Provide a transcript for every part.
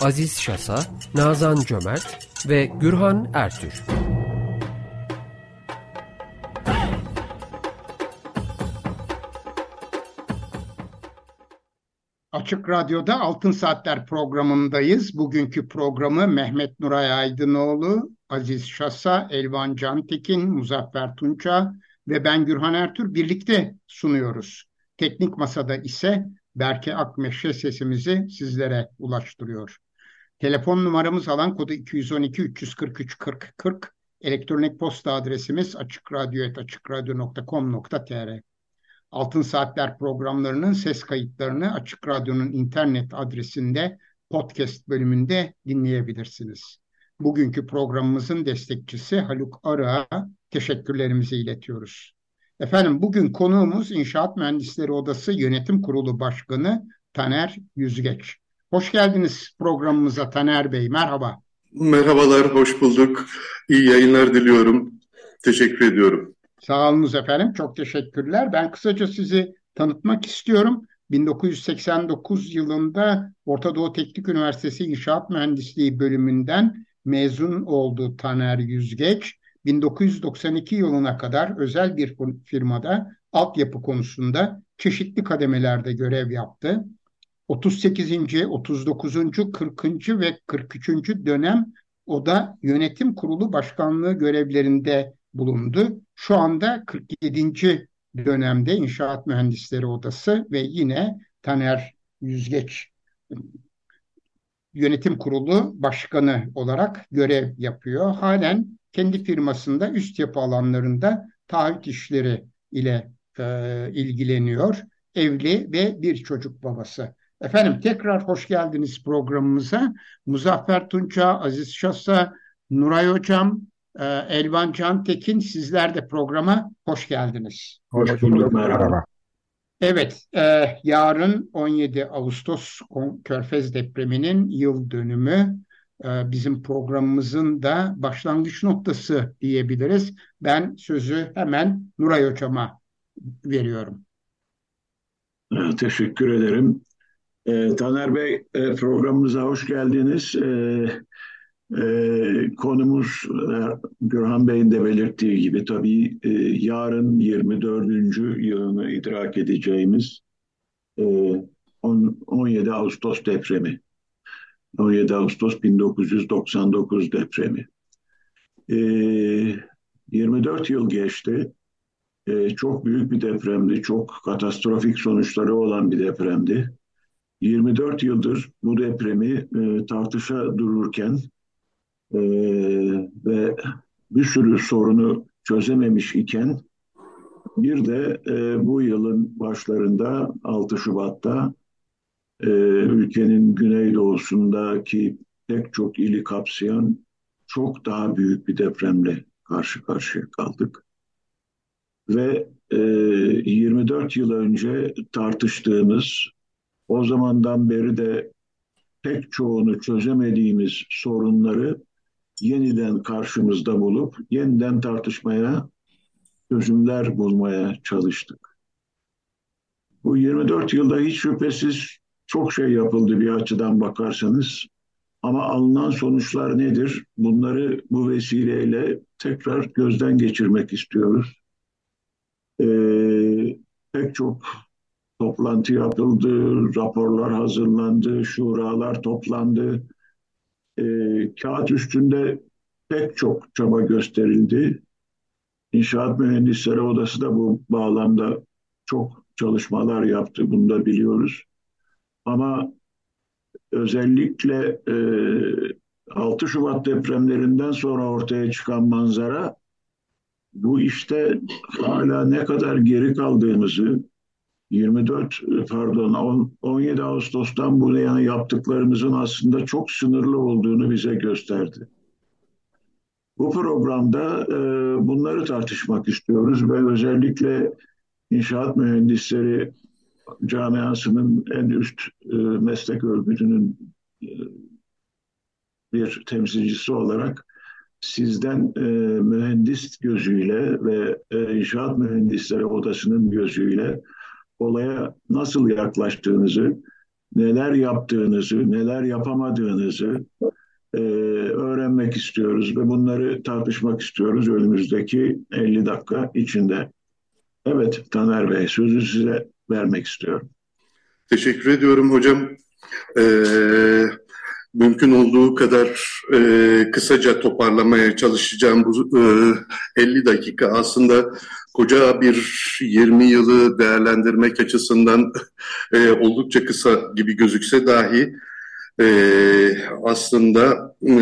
Aziz Şasa, Nazan Cömert ve Gürhan Ertür. Açık Radyo'da Altın Saatler programındayız. Bugünkü programı Mehmet Nuray Aydınoğlu, Aziz Şasa, Elvan Cantekin, Muzaffer Tunça ve ben Gürhan Ertür birlikte sunuyoruz. Teknik Masada ise Berke Akmeşe sesimizi sizlere ulaştırıyor. Telefon numaramız alan kodu 212 343 40 40. Elektronik posta adresimiz açıkradyo.com.tr Altın Saatler programlarının ses kayıtlarını Açık Radyo'nun internet adresinde podcast bölümünde dinleyebilirsiniz. Bugünkü programımızın destekçisi Haluk Arı'a teşekkürlerimizi iletiyoruz. Efendim bugün konuğumuz İnşaat Mühendisleri Odası Yönetim Kurulu Başkanı Taner Yüzgeç. Hoş geldiniz programımıza Taner Bey. Merhaba. Merhabalar, hoş bulduk. İyi yayınlar diliyorum. Teşekkür ediyorum. Sağ olunuz efendim. Çok teşekkürler. Ben kısaca sizi tanıtmak istiyorum. 1989 yılında Orta Doğu Teknik Üniversitesi İnşaat Mühendisliği bölümünden mezun oldu Taner Yüzgeç. 1992 yılına kadar özel bir firmada altyapı konusunda çeşitli kademelerde görev yaptı. 38. 39. 40. ve 43. dönem o da yönetim kurulu başkanlığı görevlerinde bulundu. Şu anda 47. dönemde İnşaat Mühendisleri Odası ve yine Taner Yüzgeç yönetim kurulu başkanı olarak görev yapıyor. Halen kendi firmasında üst yapı alanlarında taahhüt işleri ile e, ilgileniyor. Evli ve bir çocuk babası. Efendim tekrar hoş geldiniz programımıza. Muzaffer Tunça, Aziz Şasa, Nuray Hocam, e, Elvan Cantekin sizler de programa hoş geldiniz. Hoş bulduk, merhaba. Evet, e, yarın 17 Ağustos Körfez depreminin yıl dönümü. E, bizim programımızın da başlangıç noktası diyebiliriz. Ben sözü hemen Nuray Hocam'a veriyorum. Teşekkür ederim. E, Taner Bey e, programımıza hoş geldiniz. E, e, konumuz e, Gürhan Bey'in de belirttiği gibi tabii e, yarın 24. yılını idrak edeceğimiz e, 10, 17 Ağustos depremi. 17 Ağustos 1999 depremi. E, 24 yıl geçti. E, çok büyük bir depremdi. Çok katastrofik sonuçları olan bir depremdi. 24 yıldır bu depremi e, tartışa dururken e, ve bir sürü sorunu çözememiş iken bir de e, bu yılın başlarında 6 Şubat'ta e, ülkenin güneydoğusundaki pek çok ili kapsayan çok daha büyük bir depremle karşı karşıya kaldık. Ve e, 24 yıl önce tartıştığımız, o zamandan beri de pek çoğunu çözemediğimiz sorunları yeniden karşımızda bulup yeniden tartışmaya, çözümler bulmaya çalıştık. Bu 24 yılda hiç şüphesiz çok şey yapıldı bir açıdan bakarsanız. Ama alınan sonuçlar nedir? Bunları bu vesileyle tekrar gözden geçirmek istiyoruz. Ee, pek çok toplantı yapıldı, raporlar hazırlandı, şuralar toplandı. Ee, kağıt üstünde pek çok çaba gösterildi. İnşaat Mühendisleri Odası da bu bağlamda çok çalışmalar yaptı, bunu da biliyoruz. Ama özellikle e, 6 Şubat depremlerinden sonra ortaya çıkan manzara bu işte hala ne kadar geri kaldığımızı 24 pardon 17 Ağustos'tan bu yana yaptıklarımızın aslında çok sınırlı olduğunu bize gösterdi. Bu programda e, bunları tartışmak istiyoruz ve özellikle inşaat mühendisleri camiasının en üst e, meslek örgütünün e, bir temsilcisi olarak sizden e, mühendis gözüyle ve e, inşaat mühendisleri odasının gözüyle olaya nasıl yaklaştığınızı, neler yaptığınızı, neler yapamadığınızı e, öğrenmek istiyoruz ve bunları tartışmak istiyoruz önümüzdeki 50 dakika içinde. Evet Taner Bey sözü size vermek istiyorum. Teşekkür ediyorum hocam. Ee, mümkün olduğu kadar e, kısaca toparlamaya çalışacağım bu e, 50 dakika aslında koca bir 20 yılı değerlendirmek açısından e, oldukça kısa gibi gözükse dahi e, aslında e,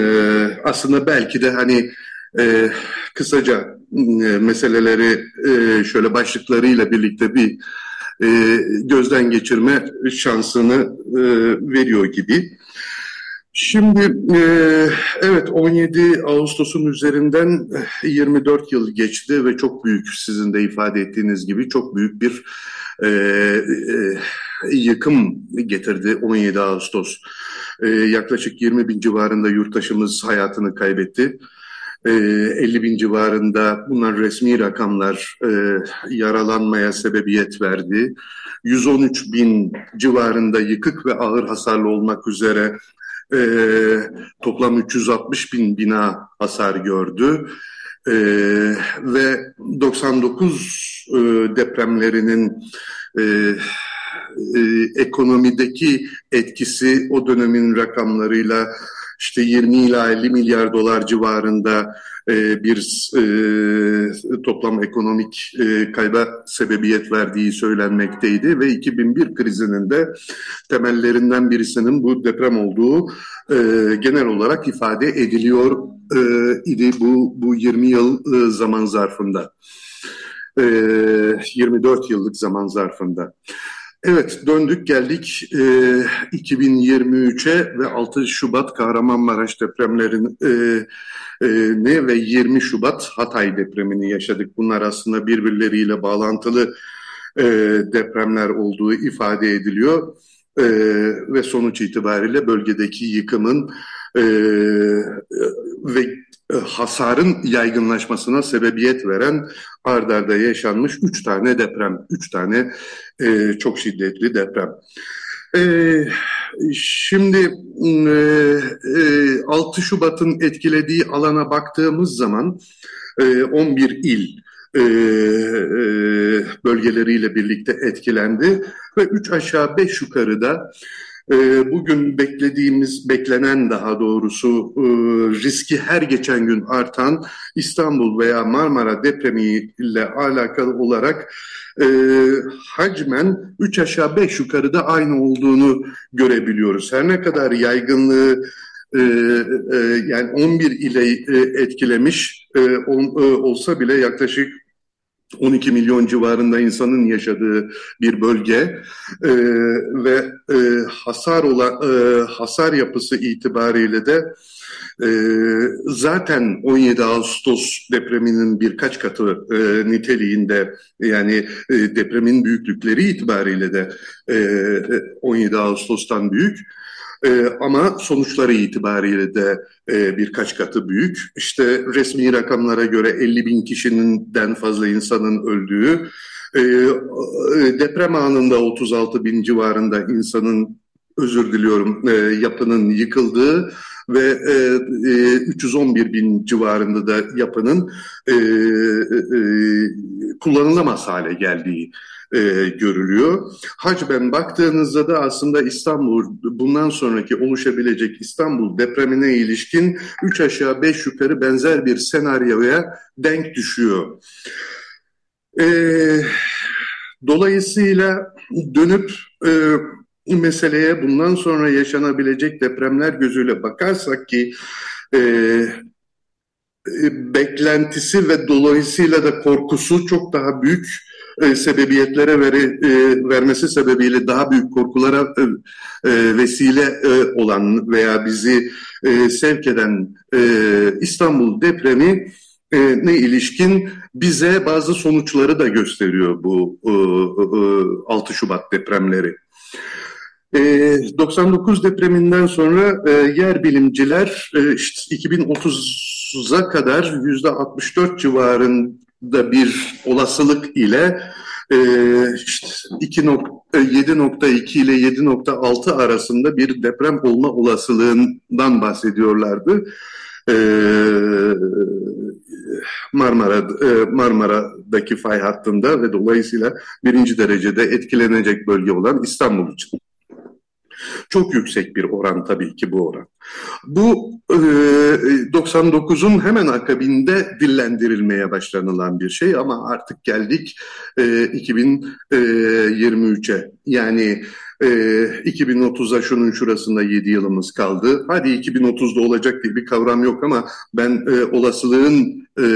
aslında belki de hani e, kısaca e, meseleleri e, şöyle başlıklarıyla birlikte bir e, gözden geçirme şansını e, veriyor gibi. Şimdi e, evet 17 Ağustos'un üzerinden 24 e, yıl geçti ve çok büyük sizin de ifade ettiğiniz gibi çok büyük bir e, e, yıkım getirdi 17 Ağustos. E, yaklaşık 20 bin civarında yurttaşımız hayatını kaybetti. 50 e, bin civarında bunlar resmi rakamlar e, yaralanmaya sebebiyet verdi. 113 bin civarında yıkık ve ağır hasarlı olmak üzere e, toplam 360 bin bina hasar gördü. E, ve 99 e, depremlerinin e, e, ekonomideki etkisi o dönemin rakamlarıyla işte 20 ila 50 milyar dolar civarında e, bir e, toplam ekonomik e, kayba sebebiyet verdiği söylenmekteydi ve 2001 krizinin de temellerinden birisinin bu deprem olduğu e, genel olarak ifade ediliyor e, idi bu bu 20 yıl e, zaman zarfında. E, 24 yıllık zaman zarfında. Evet döndük geldik e, 2023'e ve 6 Şubat Kahramanmaraş depremlerini e, ve 20 Şubat Hatay depremini yaşadık. Bunlar aslında birbirleriyle bağlantılı e, depremler olduğu ifade ediliyor. E, ve sonuç itibariyle bölgedeki yıkımın e, ve hasarın yaygınlaşmasına sebebiyet veren ardarda yaşanmış üç tane deprem, üç tane e, çok şiddetli deprem. E, şimdi e, e, 6 Şubat'ın etkilediği alana baktığımız zaman e, 11 il e, e, bölgeleriyle birlikte etkilendi ve üç aşağı beş yukarıda ee, bugün beklediğimiz, beklenen daha doğrusu e, riski her geçen gün artan İstanbul veya Marmara depremiyle alakalı olarak e, hacmen 3 aşağı 5 yukarıda aynı olduğunu görebiliyoruz. Her ne kadar yaygınlığı e, yani 11 ile etkilemiş olsa bile yaklaşık 12 milyon civarında insanın yaşadığı bir bölge e, ve e, hasar olan e, hasar yapısı itibariyle de e, zaten 17 Ağustos depreminin birkaç katı e, niteliğinde yani e, depremin büyüklükleri itibariyle de e, 17 Ağustos'tan büyük. E, ama sonuçları itibariyle de e, birkaç katı büyük. İşte resmi rakamlara göre 50 bin kişinin fazla insanın öldüğü, e, e, deprem anında 36 bin civarında insanın özür diliyorum e, yapının yıkıldığı ve e, e, 311 bin civarında da yapının e, e, kullanılamaz hale geldiği e, görülüyor. Hacben baktığınızda da aslında İstanbul bundan sonraki oluşabilecek İstanbul depremine ilişkin 3 aşağı 5 yukarı benzer bir senaryoya denk düşüyor. E, dolayısıyla dönüp e, meseleye bundan sonra yaşanabilecek depremler gözüyle bakarsak ki e, e beklentisi ve dolayısıyla da korkusu çok daha büyük e, sebebiyetlere veri, e, vermesi sebebiyle daha büyük korkulara e, e, vesile e, olan veya bizi e, sevk eden e, İstanbul depremi e, ne ilişkin bize bazı sonuçları da gösteriyor bu e, e, 6 Şubat depremleri. 99 e, depreminden sonra e, yer bilimciler e, işte 2030'a kadar yüzde 64 civarında bir olasılık ile işte 7.2 ile 7.6 arasında bir deprem olma olasılığından bahsediyorlardı. Marmara Marmara'daki fay hattında ve dolayısıyla birinci derecede etkilenecek bölge olan İstanbul için. Çok yüksek bir oran tabii ki bu oran. Bu e, 99'un hemen akabinde dillendirilmeye başlanılan bir şey ama artık geldik e, 2023'e. Yani e, 2030'a şunun şurasında 7 yılımız kaldı. Hadi 2030'da olacak diye bir kavram yok ama ben e, olasılığın e,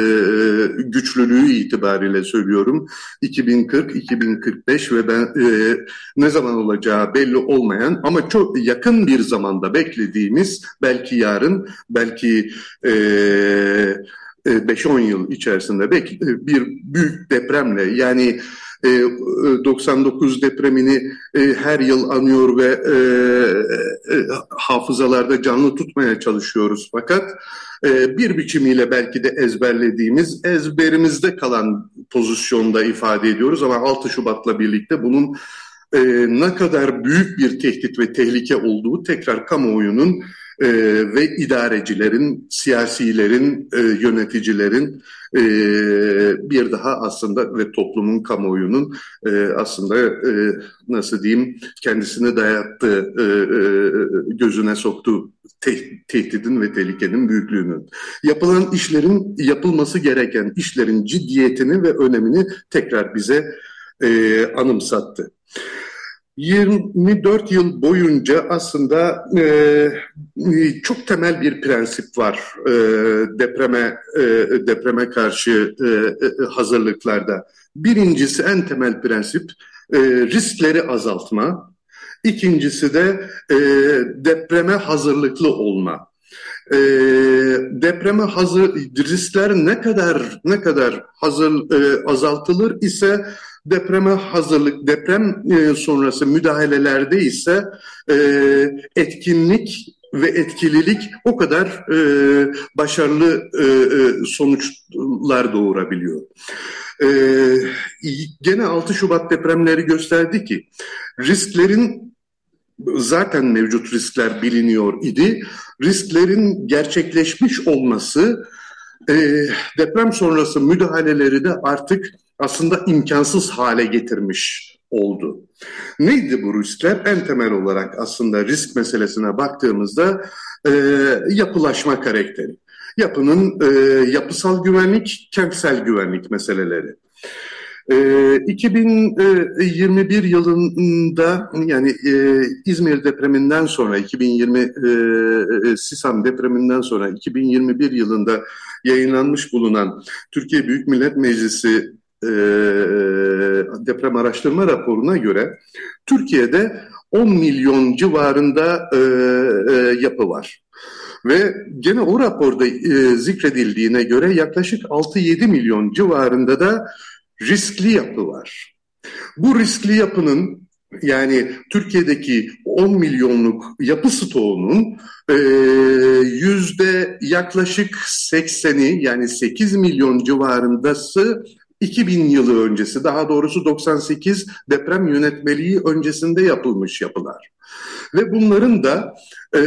güçlülüğü itibariyle söylüyorum. 2040, 2045 ve ben e, ne zaman olacağı belli olmayan ama çok yakın bir zamanda beklediğimiz belki yarın, belki e, 5-10 yıl içerisinde belki bir büyük depremle yani 99 e, depremini e, her yıl anıyor ve e, hafızalarda canlı tutmaya çalışıyoruz. Fakat bir biçimiyle belki de ezberlediğimiz, ezberimizde kalan pozisyonda ifade ediyoruz ama 6 Şubat'la birlikte bunun ne kadar büyük bir tehdit ve tehlike olduğu tekrar kamuoyunun e, ve idarecilerin, siyasilerin, e, yöneticilerin e, bir daha aslında ve toplumun kamuoyunun e, aslında e, nasıl diyeyim kendisine dayattığı, e, e, gözüne soktuğu te tehdidin ve tehlikenin büyüklüğünün. Yapılan işlerin, yapılması gereken işlerin ciddiyetini ve önemini tekrar bize e, anımsattı. 24 yıl boyunca aslında e, çok temel bir prensip var e, depreme e, depreme karşı e, e, hazırlıklarda. Birincisi en temel prensip e, riskleri azaltma. İkincisi de e, depreme hazırlıklı olma. E, depreme hazır riskler ne kadar ne kadar hazır e, azaltılır ise depreme hazırlık, deprem e, sonrası müdahalelerde ise e, etkinlik ve etkililik o kadar e, başarılı sonuçlar doğurabiliyor. Gene 6 Şubat depremleri gösterdi ki risklerin zaten mevcut riskler biliniyor idi. Risklerin gerçekleşmiş olması e, deprem sonrası müdahaleleri de artık aslında imkansız hale getirmiş oldu. Neydi bu riskler? En temel olarak aslında risk meselesine baktığımızda e, yapılaşma karakteri. Yapının e, yapısal güvenlik, kentsel güvenlik meseleleri. E, 2021 yılında yani e, İzmir depreminden sonra 2020 e, e, Sisam depreminden sonra 2021 yılında yayınlanmış bulunan Türkiye Büyük Millet Meclisi e, deprem araştırma raporuna göre Türkiye'de 10 milyon civarında e, e, yapı var. Ve gene o raporda e, zikredildiğine göre yaklaşık 6-7 milyon civarında da riskli yapı var. Bu riskli yapının yani Türkiye'deki 10 milyonluk yapı stoğunun e, yüzde yaklaşık 80'i yani 8 milyon civarındası 2000 yılı öncesi daha doğrusu 98 deprem yönetmeliği öncesinde yapılmış yapılar. Ve bunların da e,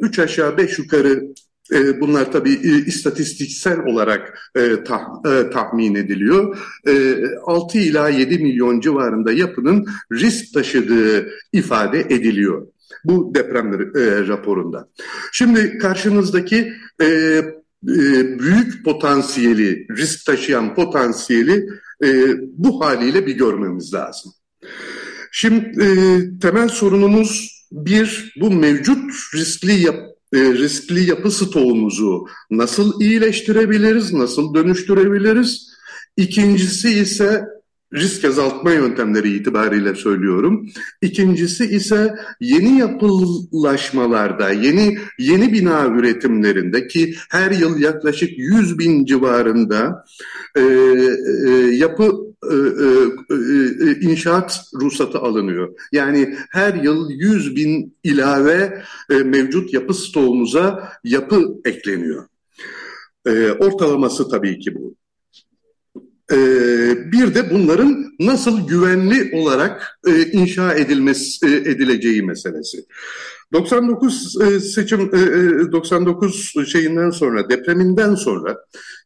üç aşağı beş yukarı e, bunlar tabii e, istatistiksel olarak e, tah, e, tahmin ediliyor. E, 6 ila 7 milyon civarında yapının risk taşıdığı ifade ediliyor bu deprem e, raporunda. Şimdi karşınızdaki e, e, büyük potansiyeli, risk taşıyan potansiyeli e, bu haliyle bir görmemiz lazım. Şimdi e, temel sorunumuz bir, bu mevcut riskli yap, riskli yapı stoğumuzu nasıl iyileştirebiliriz, nasıl dönüştürebiliriz? İkincisi ise risk azaltma yöntemleri itibariyle söylüyorum. İkincisi ise yeni yapılaşmalarda, yeni yeni bina üretimlerinde ki her yıl yaklaşık 100 bin civarında e, e, yapı e, e, e, inşaat ruhsatı alınıyor. Yani her yıl 100 bin ilave mevcut yapı stoğumuza yapı ekleniyor. Ortalaması tabii ki bu. Ee, bir de bunların nasıl güvenli olarak e, inşa edilmesi e, edileceği meselesi. 99 e, seçim 99 şeyinden sonra depreminden sonra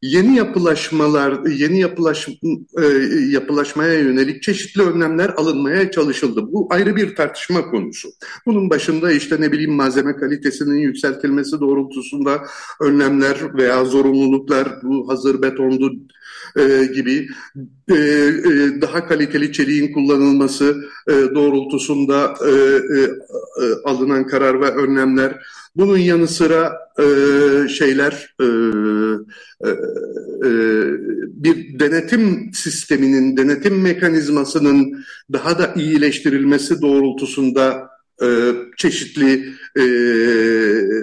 yeni yapılaşmalar yeni yapılaş yapılaşmaya yönelik çeşitli önlemler alınmaya çalışıldı. Bu ayrı bir tartışma konusu. Bunun başında işte ne bileyim malzeme kalitesinin yükseltilmesi doğrultusunda önlemler veya zorunluluklar bu hazır betondu e, gibi e, e, daha kaliteli çeliğin kullanılması e, doğrultusunda e, e, e, alınan karar ve önlemler. Bunun yanı sıra e, şeyler e, e, e, bir denetim sisteminin, denetim mekanizmasının daha da iyileştirilmesi doğrultusunda e, çeşitli e,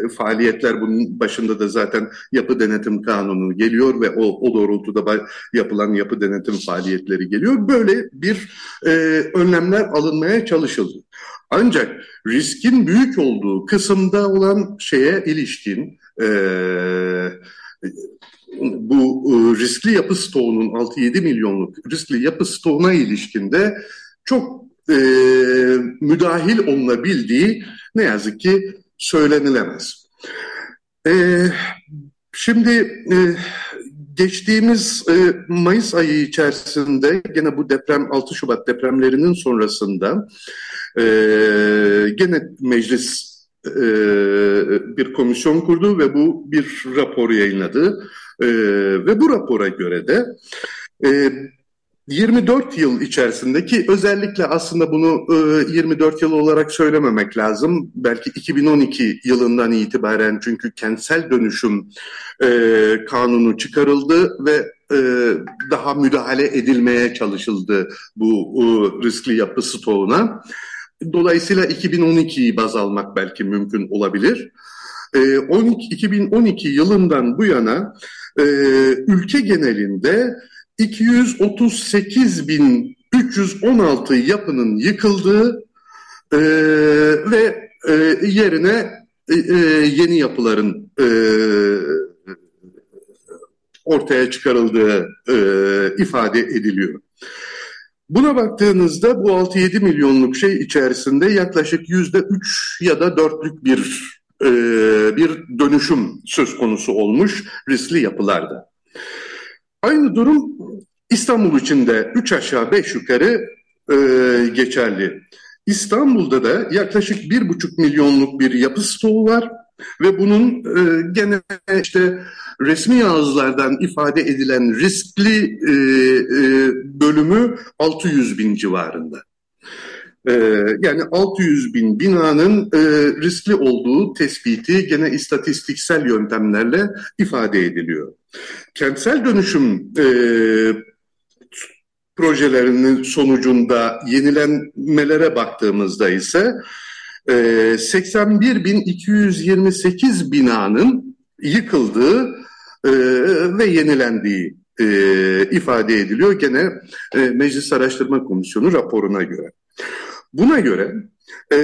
faaliyetler bunun başında da zaten yapı denetim kanunu geliyor ve o, o doğrultuda yapılan yapı denetim faaliyetleri geliyor. Böyle bir e, önlemler alınmaya çalışıldı. Ancak riskin büyük olduğu kısımda olan şeye ilişkin e, bu e, riskli yapı stoğunun 6-7 milyonluk riskli yapı stoğuna ilişkinde çok e, müdahil olunabildiği ne yazık ki söylenilemez. E, şimdi e, geçtiğimiz e, Mayıs ayı içerisinde gene bu deprem 6 Şubat depremlerinin sonrasında e, gene meclis e, bir komisyon kurdu ve bu bir rapor yayınladı. E, ve bu rapora göre de e, 24 yıl içerisindeki özellikle aslında bunu e, 24 yıl olarak söylememek lazım. Belki 2012 yılından itibaren çünkü kentsel dönüşüm e, kanunu çıkarıldı ve e, daha müdahale edilmeye çalışıldı bu e, riskli yapı stoğuna. Dolayısıyla 2012'yi baz almak belki mümkün olabilir. E, 12, 2012 yılından bu yana e, ülke genelinde 238.316 yapının yıkıldığı e, ve e, yerine e, e, yeni yapıların e, ortaya çıkarıldığı e, ifade ediliyor. Buna baktığınızda bu 6-7 milyonluk şey içerisinde yaklaşık yüzde 3 ya da 4'lük bir e, bir dönüşüm söz konusu olmuş riskli yapılarda. Aynı durum İstanbul için de 3 aşağı 5 yukarı e, geçerli. İstanbul'da da yaklaşık 1,5 milyonluk bir yapı stoğu var ve bunun e, gene işte resmi ağızlardan ifade edilen riskli e, e, bölümü 600 bin civarında. E, yani 600 bin binanın e, riskli olduğu tespiti gene istatistiksel yöntemlerle ifade ediliyor. Kentsel dönüşüm e, projelerinin sonucunda yenilenmelere baktığımızda ise e, 81.228 binanın yıkıldığı e, ve yenilendiği e, ifade ediliyor gene e, Meclis Araştırma Komisyonu raporuna göre. Buna göre e,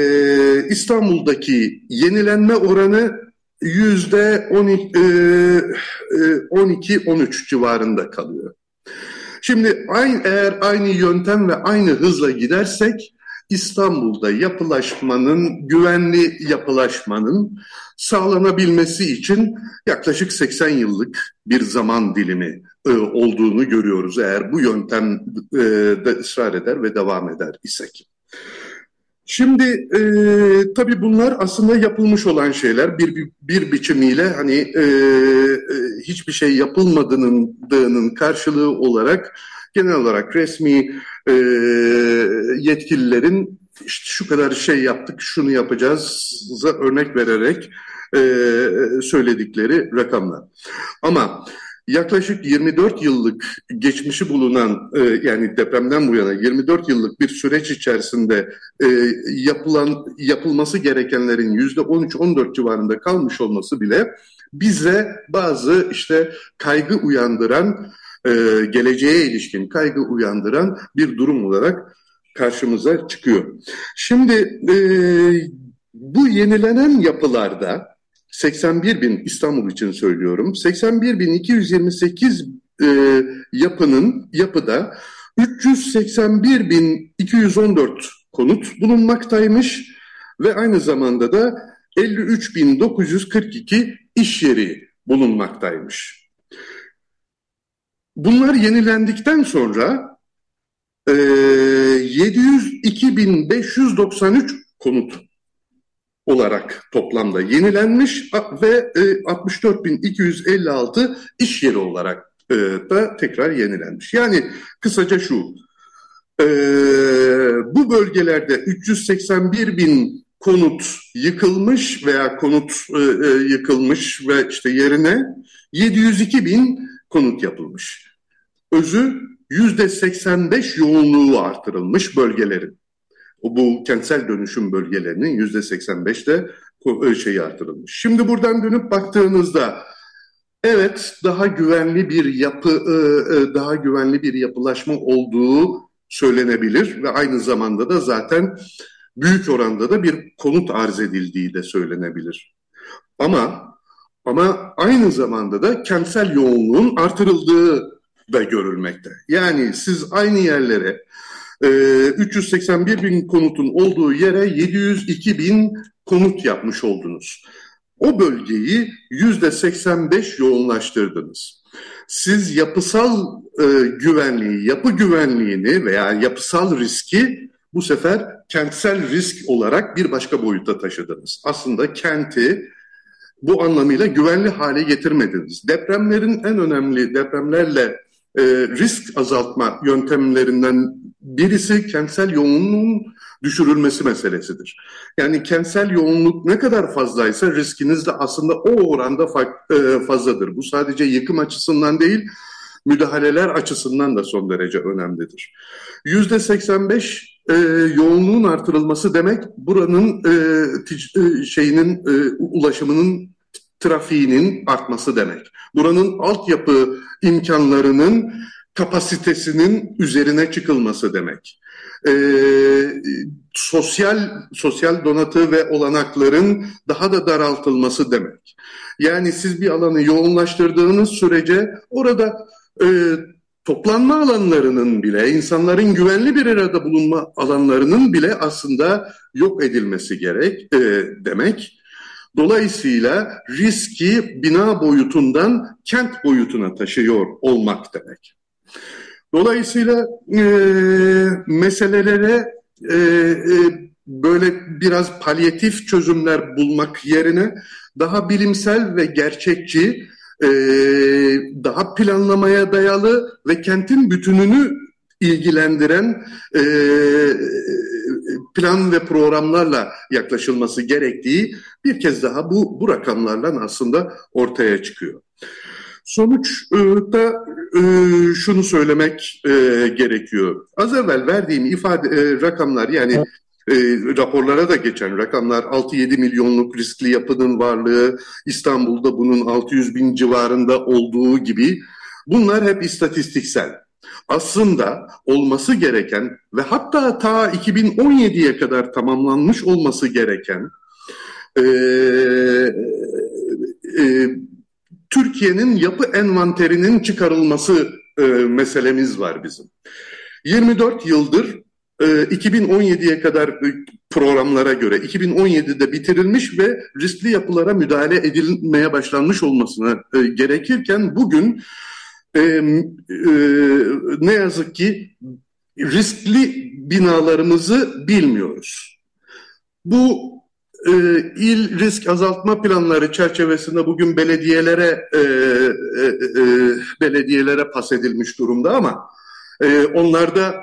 İstanbul'daki yenilenme oranı yüzde 12-13 e, civarında kalıyor. Şimdi aynı, eğer aynı yöntem ve aynı hızla gidersek İstanbul'da yapılaşmanın, güvenli yapılaşmanın sağlanabilmesi için yaklaşık 80 yıllık bir zaman dilimi e, olduğunu görüyoruz eğer bu yöntem e, ısrar eder ve devam eder isek. Şimdi e, tabii bunlar aslında yapılmış olan şeyler bir, bir, bir biçimiyle hani e, e, hiçbir şey yapılmadığının karşılığı olarak genel olarak resmi e, yetkililerin işte şu kadar şey yaptık şunu yapacağız örnek vererek e, söyledikleri rakamlar. Ama yaklaşık 24 yıllık geçmişi bulunan e, yani depremden bu yana 24 yıllık bir süreç içerisinde e, yapılan yapılması gerekenlerin yüzde 13-14 civarında kalmış olması bile bize bazı işte kaygı uyandıran e, geleceğe ilişkin kaygı uyandıran bir durum olarak karşımıza çıkıyor. Şimdi e, bu yenilenen yapılarda 81 bin İstanbul için söylüyorum. 81 bin 228 e, yapının yapıda 381 bin 214 konut bulunmaktaymış ve aynı zamanda da 53 bin 942 iş yeri bulunmaktaymış. Bunlar yenilendikten sonra e, 702.593 konut olarak toplamda yenilenmiş ve 64.256 e, iş yeri olarak e, da tekrar yenilenmiş. Yani kısaca şu, e, bu bölgelerde 381 bin konut yıkılmış veya konut yıkılmış ve işte yerine 702 bin konut yapılmış. Özü yüzde 85 yoğunluğu artırılmış bölgelerin bu kentsel dönüşüm bölgelerinin yüzde 85'te e, şeyi artırılmış. Şimdi buradan dönüp baktığınızda evet daha güvenli bir yapı, e, e, daha güvenli bir yapılaşma olduğu söylenebilir ve aynı zamanda da zaten büyük oranda da bir konut arz edildiği de söylenebilir. Ama ama aynı zamanda da kentsel yoğunluğun artırıldığı da görülmekte. Yani siz aynı yerlere 381 ee, bin konutun olduğu yere 702 bin konut yapmış oldunuz. O bölgeyi yüzde 85 yoğunlaştırdınız. Siz yapısal e, güvenliği, yapı güvenliğini veya yapısal riski bu sefer kentsel risk olarak bir başka boyuta taşıdınız. Aslında kenti bu anlamıyla güvenli hale getirmediniz. Depremlerin en önemli depremlerle e, risk azaltma yöntemlerinden birisi kentsel yoğunluğun düşürülmesi meselesidir. Yani kentsel yoğunluk ne kadar fazlaysa riskiniz de aslında o oranda e, fazladır. Bu sadece yıkım açısından değil, müdahaleler açısından da son derece önemlidir. Yüzde 85 e, yoğunluğun artırılması demek buranın e, tic, e, şeyinin e, ulaşımının trafiğinin artması demek. Buranın altyapı imkanlarının kapasitesinin üzerine çıkılması demek. E, sosyal sosyal donatı ve olanakların daha da daraltılması demek. Yani siz bir alanı yoğunlaştırdığınız sürece orada e, toplanma alanlarının bile, insanların güvenli bir arada bulunma alanlarının bile aslında yok edilmesi gerek e, demek. Dolayısıyla riski bina boyutundan kent boyutuna taşıyor olmak demek. Dolayısıyla e, meselelere e, e, böyle biraz palyatif çözümler bulmak yerine daha bilimsel ve gerçekçi, e, daha planlamaya dayalı ve kentin bütününü ilgilendiren e, plan ve programlarla yaklaşılması gerektiği bir kez daha bu, bu rakamlarla aslında ortaya çıkıyor. Sonuçta e, şunu söylemek e, gerekiyor. Az evvel verdiğim ifade e, rakamlar yani e, raporlara da geçen rakamlar 6-7 milyonluk riskli yapının varlığı İstanbul'da bunun 600 bin civarında olduğu gibi bunlar hep istatistiksel. Aslında olması gereken ve hatta ta 2017'ye kadar tamamlanmış olması gereken e, e, Türkiye'nin yapı envanterinin çıkarılması e, meselemiz var bizim. 24 yıldır e, 2017'ye kadar e, programlara göre 2017'de bitirilmiş ve riskli yapılara müdahale edilmeye başlanmış olmasına e, gerekirken bugün e, e, ne yazık ki riskli binalarımızı bilmiyoruz. Bu e, il risk azaltma planları çerçevesinde bugün belediyelere e, e, e, belediyelere pas edilmiş durumda ama e, onlarda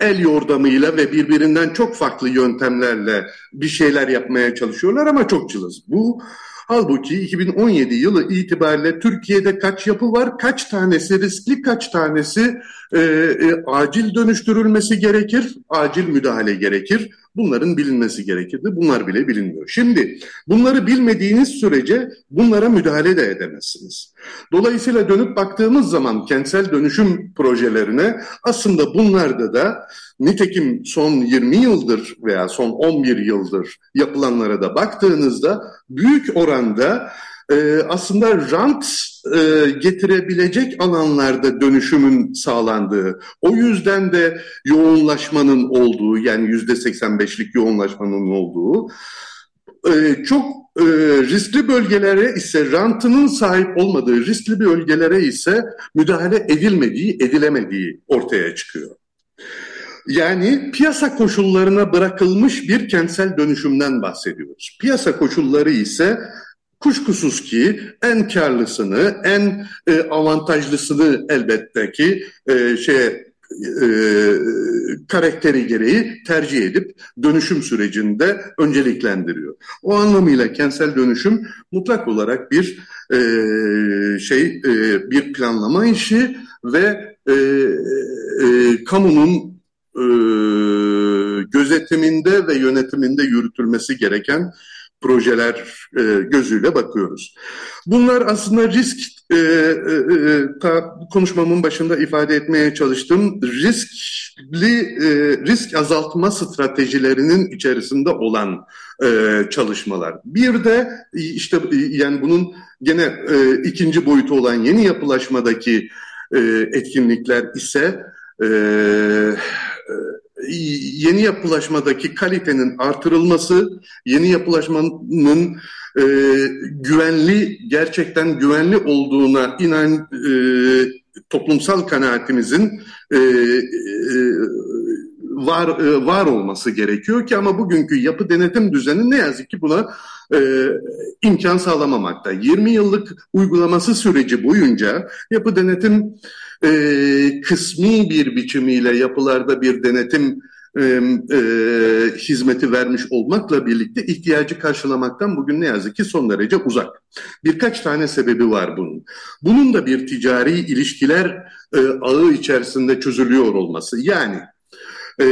el yordamıyla ve birbirinden çok farklı yöntemlerle bir şeyler yapmaya çalışıyorlar ama çok cılız. Bu Halbuki 2017 yılı itibariyle Türkiye'de kaç yapı var, kaç tanesi riskli, kaç tanesi e, e, acil dönüştürülmesi gerekir, acil müdahale gerekir. Bunların bilinmesi gerekirdi. Bunlar bile bilinmiyor. Şimdi bunları bilmediğiniz sürece bunlara müdahale de edemezsiniz. Dolayısıyla dönüp baktığımız zaman kentsel dönüşüm projelerine aslında bunlarda da nitekim son 20 yıldır veya son 11 yıldır yapılanlara da baktığınızda büyük oranda e, aslında rant e, getirebilecek alanlarda dönüşümün sağlandığı, o yüzden de yoğunlaşmanın olduğu yani yüzde 85'lik yoğunlaşmanın olduğu e, çok e, riskli bölgelere ise rantının sahip olmadığı riskli bölgelere ise müdahale edilmediği, edilemediği ortaya çıkıyor. Yani piyasa koşullarına bırakılmış bir kentsel dönüşümden bahsediyoruz. Piyasa koşulları ise Kuşkusuz ki en karlısını, en e, avantajlısını elbette ki e, şey e, karakteri gereği tercih edip dönüşüm sürecinde önceliklendiriyor. O anlamıyla kentsel dönüşüm mutlak olarak bir e, şey e, bir planlama işi ve e, e, kamunun e, gözetiminde ve yönetiminde yürütülmesi gereken projeler e, gözüyle bakıyoruz. Bunlar aslında risk, e, e, e, ta konuşmamın başında ifade etmeye çalıştığım riskli e, risk azaltma stratejilerinin içerisinde olan e, çalışmalar. Bir de işte yani bunun gene e, ikinci boyutu olan yeni yapılaşmadaki e, etkinlikler ise e, yeni yapılaşmadaki kalitenin artırılması, yeni yapılaşmanın e, güvenli, gerçekten güvenli olduğuna inan e, toplumsal kanaatimizin e, e, var e, var olması gerekiyor ki ama bugünkü yapı denetim düzeni ne yazık ki buna e, imkan sağlamamakta. 20 yıllık uygulaması süreci boyunca yapı denetim e, kısmi bir biçimiyle yapılarda bir denetim e, e, hizmeti vermiş olmakla birlikte ihtiyacı karşılamaktan bugün ne yazık ki son derece uzak. Birkaç tane sebebi var bunun. Bunun da bir ticari ilişkiler e, ağı içerisinde çözülüyor olması. Yani e,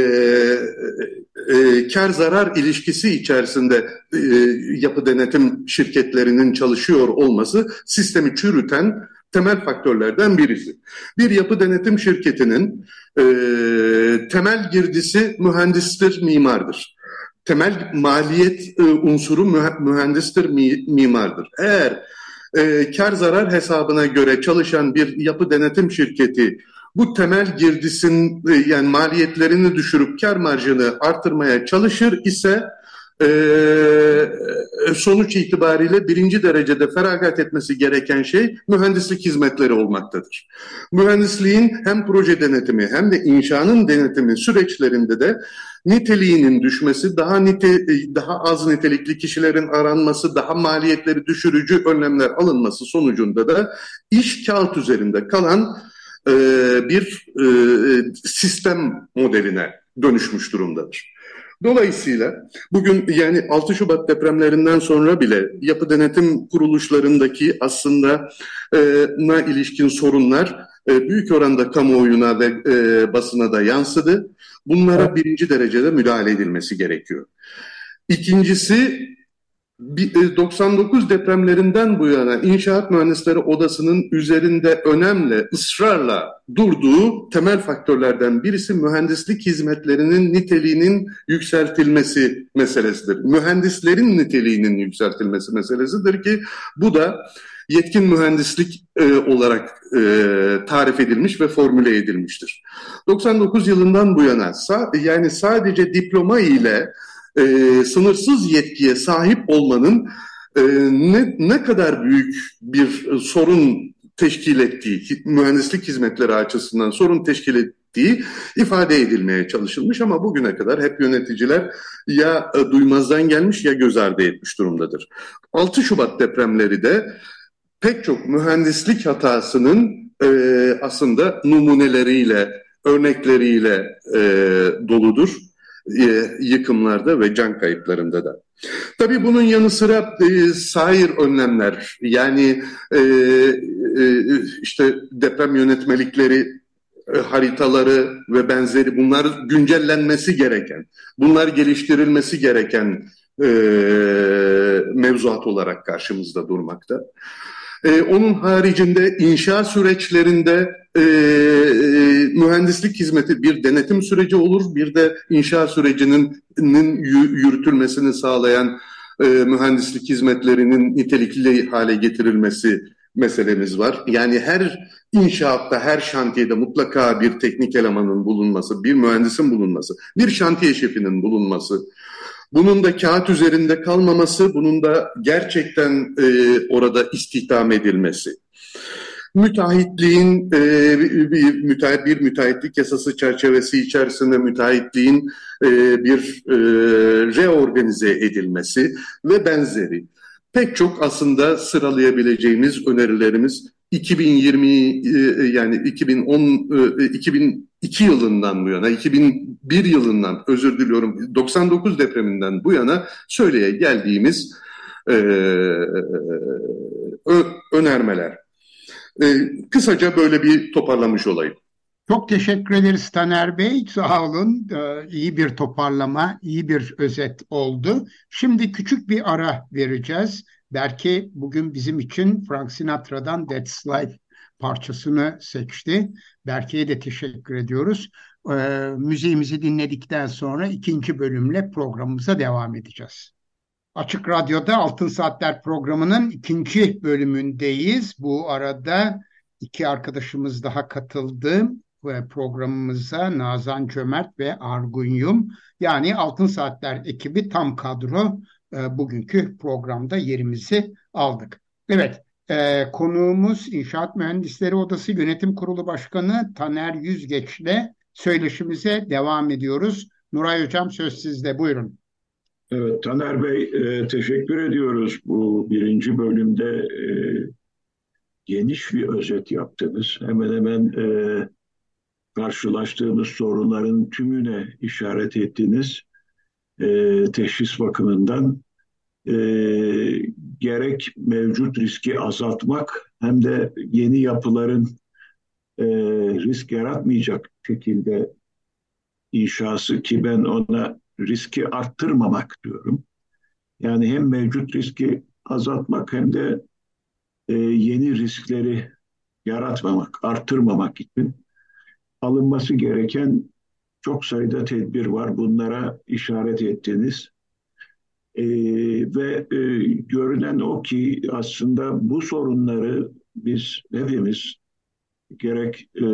e, kar zarar ilişkisi içerisinde e, yapı denetim şirketlerinin çalışıyor olması sistemi çürüten temel faktörlerden birisi. Bir yapı denetim şirketinin e, temel girdisi mühendistir, mimardır. Temel maliyet e, unsuru mühendistir, mi, mimardır. Eğer e, kar zarar hesabına göre çalışan bir yapı denetim şirketi bu temel girdisin e, yani maliyetlerini düşürüp kar marjını artırmaya çalışır ise ee, sonuç itibariyle birinci derecede feragat etmesi gereken şey mühendislik hizmetleri olmaktadır. Mühendisliğin hem proje denetimi hem de inşanın denetimi süreçlerinde de niteliğinin düşmesi, daha nite, daha az nitelikli kişilerin aranması, daha maliyetleri düşürücü önlemler alınması sonucunda da iş kağıt üzerinde kalan e, bir e, sistem modeline dönüşmüş durumdadır. Dolayısıyla bugün yani 6 Şubat depremlerinden sonra bile yapı denetim kuruluşlarındaki aslında e, na ilişkin sorunlar e, büyük oranda kamuoyuna ve e, basına da yansıdı. Bunlara birinci derecede müdahale edilmesi gerekiyor. İkincisi 99 e, depremlerinden bu yana İnşaat Mühendisleri Odası'nın üzerinde önemli, ısrarla durduğu temel faktörlerden birisi mühendislik hizmetlerinin niteliğinin yükseltilmesi meselesidir. Mühendislerin niteliğinin yükseltilmesi meselesidir ki bu da yetkin mühendislik e, olarak e, tarif edilmiş ve formüle edilmiştir. 99 yılından bu yana sa yani sadece diploma ile e, sınırsız yetkiye sahip olmanın e, ne, ne kadar büyük bir sorun teşkil ettiği, mühendislik hizmetleri açısından sorun teşkil ettiği ifade edilmeye çalışılmış ama bugüne kadar hep yöneticiler ya e, duymazdan gelmiş ya göz ardı etmiş durumdadır. 6 Şubat depremleri de pek çok mühendislik hatasının e, aslında numuneleriyle, örnekleriyle e, doludur e, yıkımlarda ve can kayıplarında da. Tabii bunun yanı sıra e, sair önlemler yani e, e, işte deprem yönetmelikleri e, haritaları ve benzeri bunlar güncellenmesi gereken, bunlar geliştirilmesi gereken e, mevzuat olarak karşımızda durmakta. E, onun haricinde inşa süreçlerinde e, e, mühendislik hizmeti bir denetim süreci olur, bir de inşa sürecinin yürütülmesini sağlayan e, mühendislik hizmetlerinin nitelikli hale getirilmesi meselemiz var. Yani her inşaatta, her şantiyede mutlaka bir teknik elemanın bulunması, bir mühendisin bulunması, bir şantiye şefinin bulunması, bunun da kağıt üzerinde kalmaması, bunun da gerçekten e, orada istihdam edilmesi. Müteahhitliğin, e, bir, müteahhit, bir müteahhitlik yasası çerçevesi içerisinde müteahhitliğin e, bir e, reorganize edilmesi ve benzeri. Pek çok aslında sıralayabileceğimiz önerilerimiz 2020 e, yani 2010 2000 2 yılından bu yana, 2001 yılından özür diliyorum 99 depreminden bu yana söyleye geldiğimiz e, ö, önermeler. E, kısaca böyle bir toparlamış olayım. Çok teşekkür ederiz Taner Bey. Sağ olun. Ee, iyi bir toparlama, iyi bir özet oldu. Şimdi küçük bir ara vereceğiz. Belki bugün bizim için Frank Sinatra'dan That's Life parçasını seçti. Berke'ye de teşekkür ediyoruz. Ee, müziğimizi dinledikten sonra ikinci bölümle programımıza devam edeceğiz. Açık Radyo'da Altın Saatler programının ikinci bölümündeyiz. Bu arada iki arkadaşımız daha katıldı programımıza Nazan Cömert ve Argun Yum yani Altın Saatler ekibi tam kadro e, bugünkü programda yerimizi aldık. Evet e, konuğumuz İnşaat Mühendisleri Odası Yönetim Kurulu Başkanı Taner Yüzgeç ile söyleşimize devam ediyoruz. Nuray Hocam söz sizde buyurun. Evet Taner Bey e, teşekkür ediyoruz bu birinci bölümde e, geniş bir özet yaptınız. Hemen hemen e, karşılaştığımız sorunların tümüne işaret ettiniz. E, teşhis bakımından e, gerek mevcut riski azaltmak hem de yeni yapıların e, risk yaratmayacak şekilde inşası ki ben ona riski arttırmamak diyorum. Yani hem mevcut riski azaltmak hem de e, yeni riskleri yaratmamak, arttırmamak için alınması gereken çok sayıda tedbir var. Bunlara işaret ettiniz. E, ve e, görünen o ki aslında bu sorunları biz hepimiz gerek e,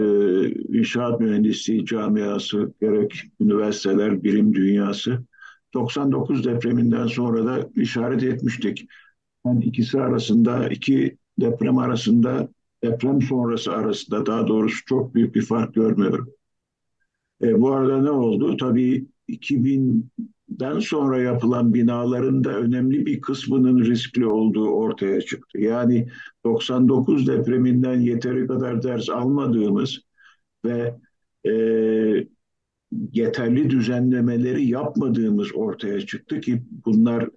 inşaat mühendisliği camiası, gerek üniversiteler, bilim dünyası 99 depreminden sonra da işaret etmiştik. Yani ikisi arasında, iki deprem arasında deprem sonrası arasında daha doğrusu çok büyük bir fark görmüyorum. E, bu arada ne oldu? Tabii 2000'den sonra yapılan binaların da önemli bir kısmının riskli olduğu ortaya çıktı. Yani 99 depreminden yeteri kadar ders almadığımız ve e, yeterli düzenlemeleri yapmadığımız ortaya çıktı ki bunlar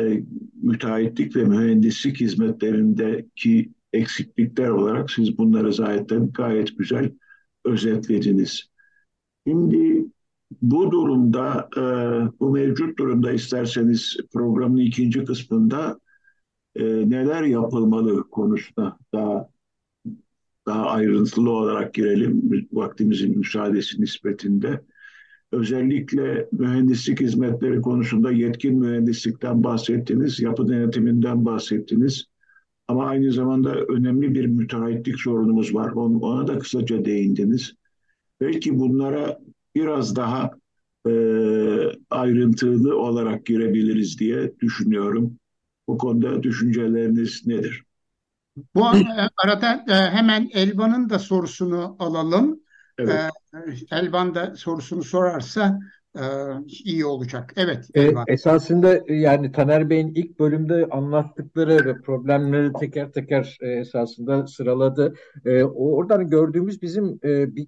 e, müteahhitlik ve mühendislik hizmetlerindeki eksiklikler olarak siz bunları zaten gayet güzel özetlediniz. Şimdi bu durumda, e, bu mevcut durumda isterseniz programın ikinci kısmında e, neler yapılmalı konusunda daha daha ayrıntılı olarak girelim vaktimizin müsaadesi nispetinde. Özellikle mühendislik hizmetleri konusunda yetkin mühendislikten bahsettiniz, yapı denetiminden bahsettiniz. Ama aynı zamanda önemli bir müteahhitlik sorunumuz var. Ona da kısaca değindiniz. Belki bunlara biraz daha e, ayrıntılı olarak girebiliriz diye düşünüyorum. Bu konuda düşünceleriniz nedir? Bu arada e, hemen Elvan'ın da sorusunu alalım. Evet. E, Elvan da sorusunu sorarsa e, iyi olacak. Evet. E, esasında e, yani Taner Bey'in ilk bölümde anlattıkları ve problemleri teker teker e, esasında sıraladı. E, oradan gördüğümüz bizim e, bir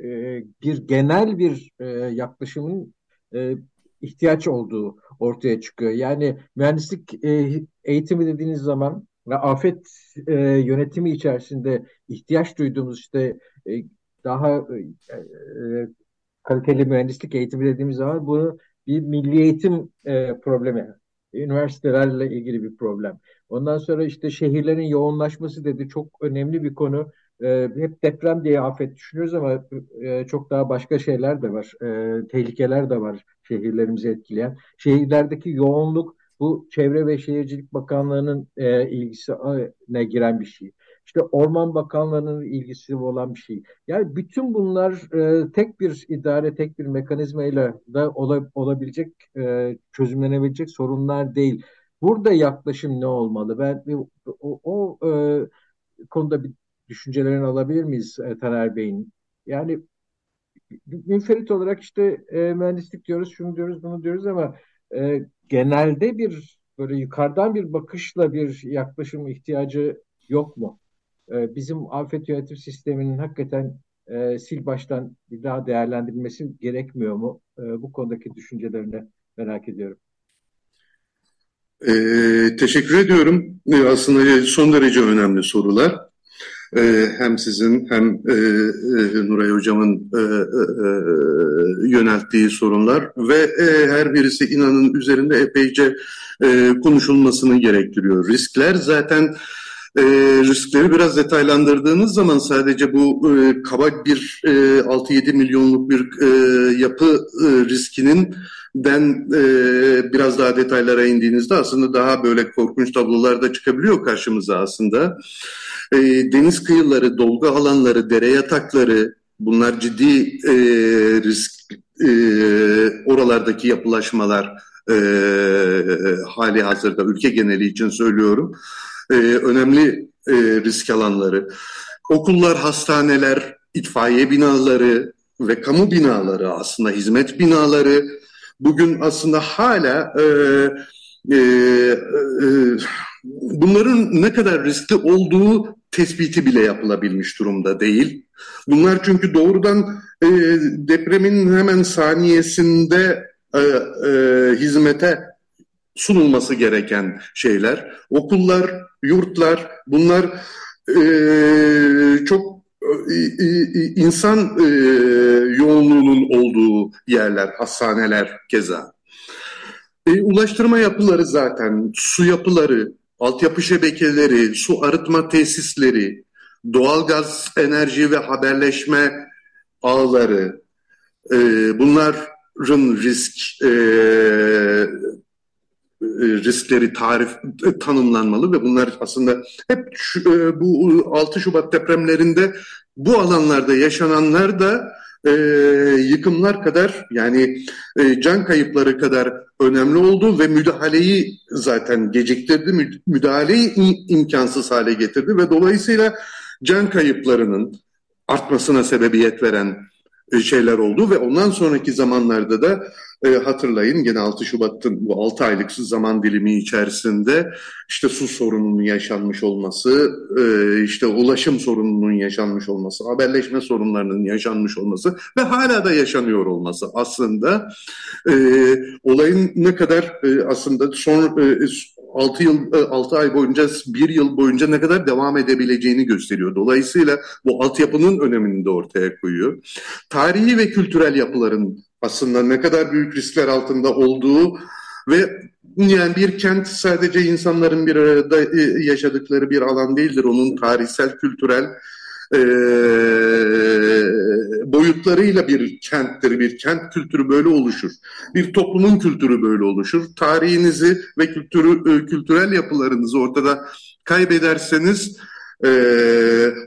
e, bir genel bir e, yaklaşımın e, ihtiyaç olduğu ortaya çıkıyor. Yani mühendislik e, eğitimi dediğiniz zaman ve afet e, yönetimi içerisinde ihtiyaç duyduğumuz işte e, daha e, e, kaliteli mühendislik eğitimi dediğimiz zaman bunu bir milli eğitim e, problemi. Üniversitelerle ilgili bir problem. Ondan sonra işte şehirlerin yoğunlaşması dedi çok önemli bir konu. E, hep deprem diye afet düşünüyoruz ama e, çok daha başka şeyler de var. E, tehlikeler de var şehirlerimizi etkileyen. Şehirlerdeki yoğunluk bu Çevre ve Şehircilik Bakanlığı'nın e, ilgisine giren bir şey. İşte Orman Bakanlığı'nın ilgisi olan bir şey. Yani bütün bunlar e, tek bir idare, tek bir mekanizmayla da ola, olabilecek, e, çözümlenebilecek sorunlar değil. Burada yaklaşım ne olmalı? Ben o, o e, konuda bir düşüncelerini alabilir miyiz e, Taner Bey'in? Yani münferit olarak işte e, mühendislik diyoruz, şunu diyoruz, bunu diyoruz ama e, genelde bir böyle yukarıdan bir bakışla bir yaklaşım ihtiyacı yok mu? E, bizim afet yönetim sisteminin hakikaten e, sil baştan bir daha değerlendirilmesi gerekmiyor mu? E, bu konudaki düşüncelerini merak ediyorum. Ee, teşekkür ediyorum. Aslında son derece önemli sorular. Ee, hem sizin hem e, e, Nuray Hocam'ın e, e, yönelttiği sorunlar ve e, her birisi inanın üzerinde epeyce e, konuşulmasını gerektiriyor. Riskler zaten e, riskleri biraz detaylandırdığınız zaman sadece bu e, kaba bir e, 6-7 milyonluk bir e, yapı e, riskinin den e, biraz daha detaylara indiğinizde aslında daha böyle korkunç tablolar da çıkabiliyor karşımıza aslında. E, deniz kıyıları, dolgu alanları, dere yatakları bunlar ciddi e, risk e, oralardaki yapılaşmalar e, hali hazırda ülke geneli için söylüyorum. E, önemli e, risk alanları. Okullar, hastaneler, itfaiye binaları ve kamu binaları aslında hizmet binaları bugün aslında hala e, e, e, bunların ne kadar riskli olduğu tespiti bile yapılabilmiş durumda değil. Bunlar çünkü doğrudan e, depremin hemen saniyesinde e, e, hizmete sunulması gereken şeyler. Okullar, yurtlar bunlar e, çok insan e, yoğunluğunun olduğu yerler, hastaneler keza. E, ulaştırma yapıları zaten, su yapıları, altyapı şebekeleri, su arıtma tesisleri, doğalgaz enerji ve haberleşme ağları, e, bunların risk e, e, riskleri tarif e, tanımlanmalı ve bunlar aslında hep şu, e, bu 6 Şubat depremlerinde bu alanlarda yaşananlar da e, yıkımlar kadar yani e, can kayıpları kadar önemli oldu ve müdahaleyi zaten geciktirdi, müdahaleyi imkansız hale getirdi ve dolayısıyla can kayıplarının artmasına sebebiyet veren şeyler oldu ve ondan sonraki zamanlarda da e, hatırlayın gene 6 Şubat'ın bu 6 aylık zaman dilimi içerisinde işte su sorununun yaşanmış olması, e, işte ulaşım sorununun yaşanmış olması, haberleşme sorunlarının yaşanmış olması ve hala da yaşanıyor olması aslında e, olayın ne kadar e, aslında son e, 6 yıl 6 e, ay boyunca 1 yıl boyunca ne kadar devam edebileceğini gösteriyor. Dolayısıyla bu altyapının önemini de ortaya koyuyor. Tarihi ve kültürel yapıların aslında ne kadar büyük riskler altında olduğu ve yani bir kent sadece insanların bir arada e, yaşadıkları bir alan değildir. Onun tarihsel, kültürel e, boyutlarıyla bir kenttir. Bir kent kültürü böyle oluşur. Bir toplumun kültürü böyle oluşur. Tarihinizi ve kültürü, e, kültürel yapılarınızı ortada kaybederseniz e,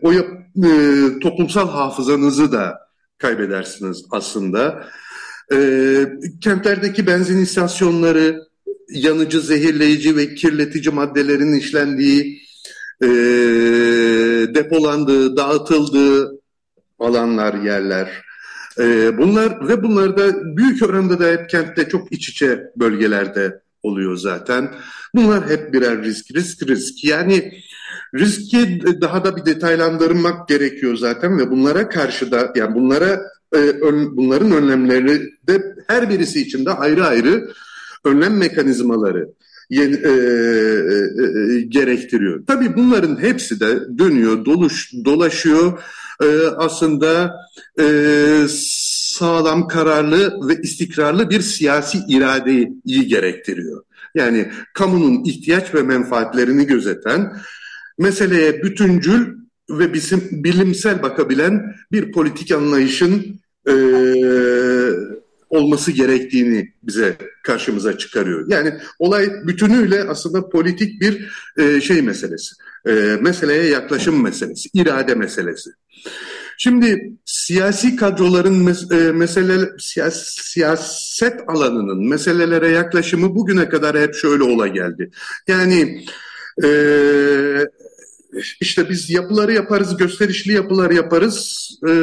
o yap, e, toplumsal hafızanızı da kaybedersiniz aslında. E, kentlerdeki benzin istasyonları, yanıcı, zehirleyici ve kirletici maddelerin işlendiği, e, depolandığı, dağıtıldığı alanlar, yerler. E, bunlar ve bunlar da büyük oranda da hep kentte çok iç içe bölgelerde oluyor zaten. Bunlar hep birer risk, risk, risk. Yani riski daha da bir detaylandırmak gerekiyor zaten ve bunlara karşı da yani bunlara e, bunların önlemleri de her birisi için de ayrı ayrı önlem mekanizmaları yeni, e, e, e, gerektiriyor. Tabii bunların hepsi de dönüyor, doluş, dolaşıyor. E, aslında e, sağlam, kararlı ve istikrarlı bir siyasi iradeyi gerektiriyor. Yani kamunun ihtiyaç ve menfaatlerini gözeten, meseleye bütüncül ve bizim bilimsel bakabilen bir politik anlayışın e, olması gerektiğini bize karşımıza çıkarıyor. Yani olay bütünüyle aslında politik bir e, şey meselesi. E, meseleye yaklaşım meselesi, irade meselesi. Şimdi siyasi kadroların mes e, mesele siyas siyaset alanının meselelere yaklaşımı bugüne kadar hep şöyle ola geldi. Yani e, işte biz yapıları yaparız, gösterişli yapılar yaparız. E,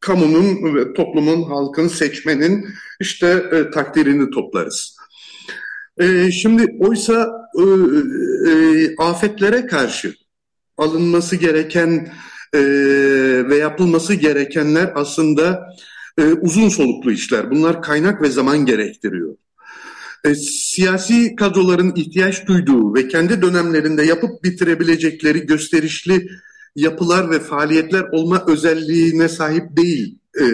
kamunun toplumun, halkın, seçmenin işte e, takdirini toplarız. E, şimdi oysa e, e, afetlere karşı alınması gereken e, ve yapılması gerekenler aslında e, uzun soluklu işler. Bunlar kaynak ve zaman gerektiriyor. E, siyasi kadroların ihtiyaç duyduğu ve kendi dönemlerinde yapıp bitirebilecekleri gösterişli yapılar ve faaliyetler olma özelliğine sahip değil e,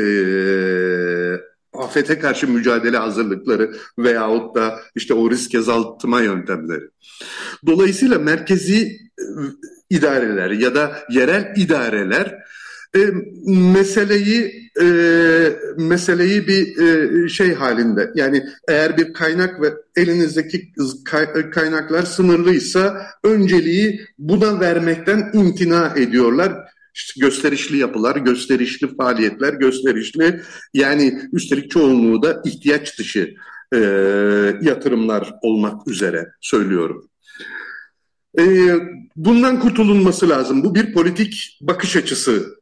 afete karşı mücadele hazırlıkları veyahut da işte o risk azaltma yöntemleri. Dolayısıyla merkezi e, idareler ya da yerel idareler e, meseleyi e, meseleyi bir e, şey halinde yani eğer bir kaynak ve elinizdeki kaynaklar sınırlıysa önceliği buna vermekten imtina ediyorlar. İşte gösterişli yapılar, gösterişli faaliyetler, gösterişli yani üstelik çoğunluğu da ihtiyaç dışı e, yatırımlar olmak üzere söylüyorum. E, bundan kurtulunması lazım. Bu bir politik bakış açısı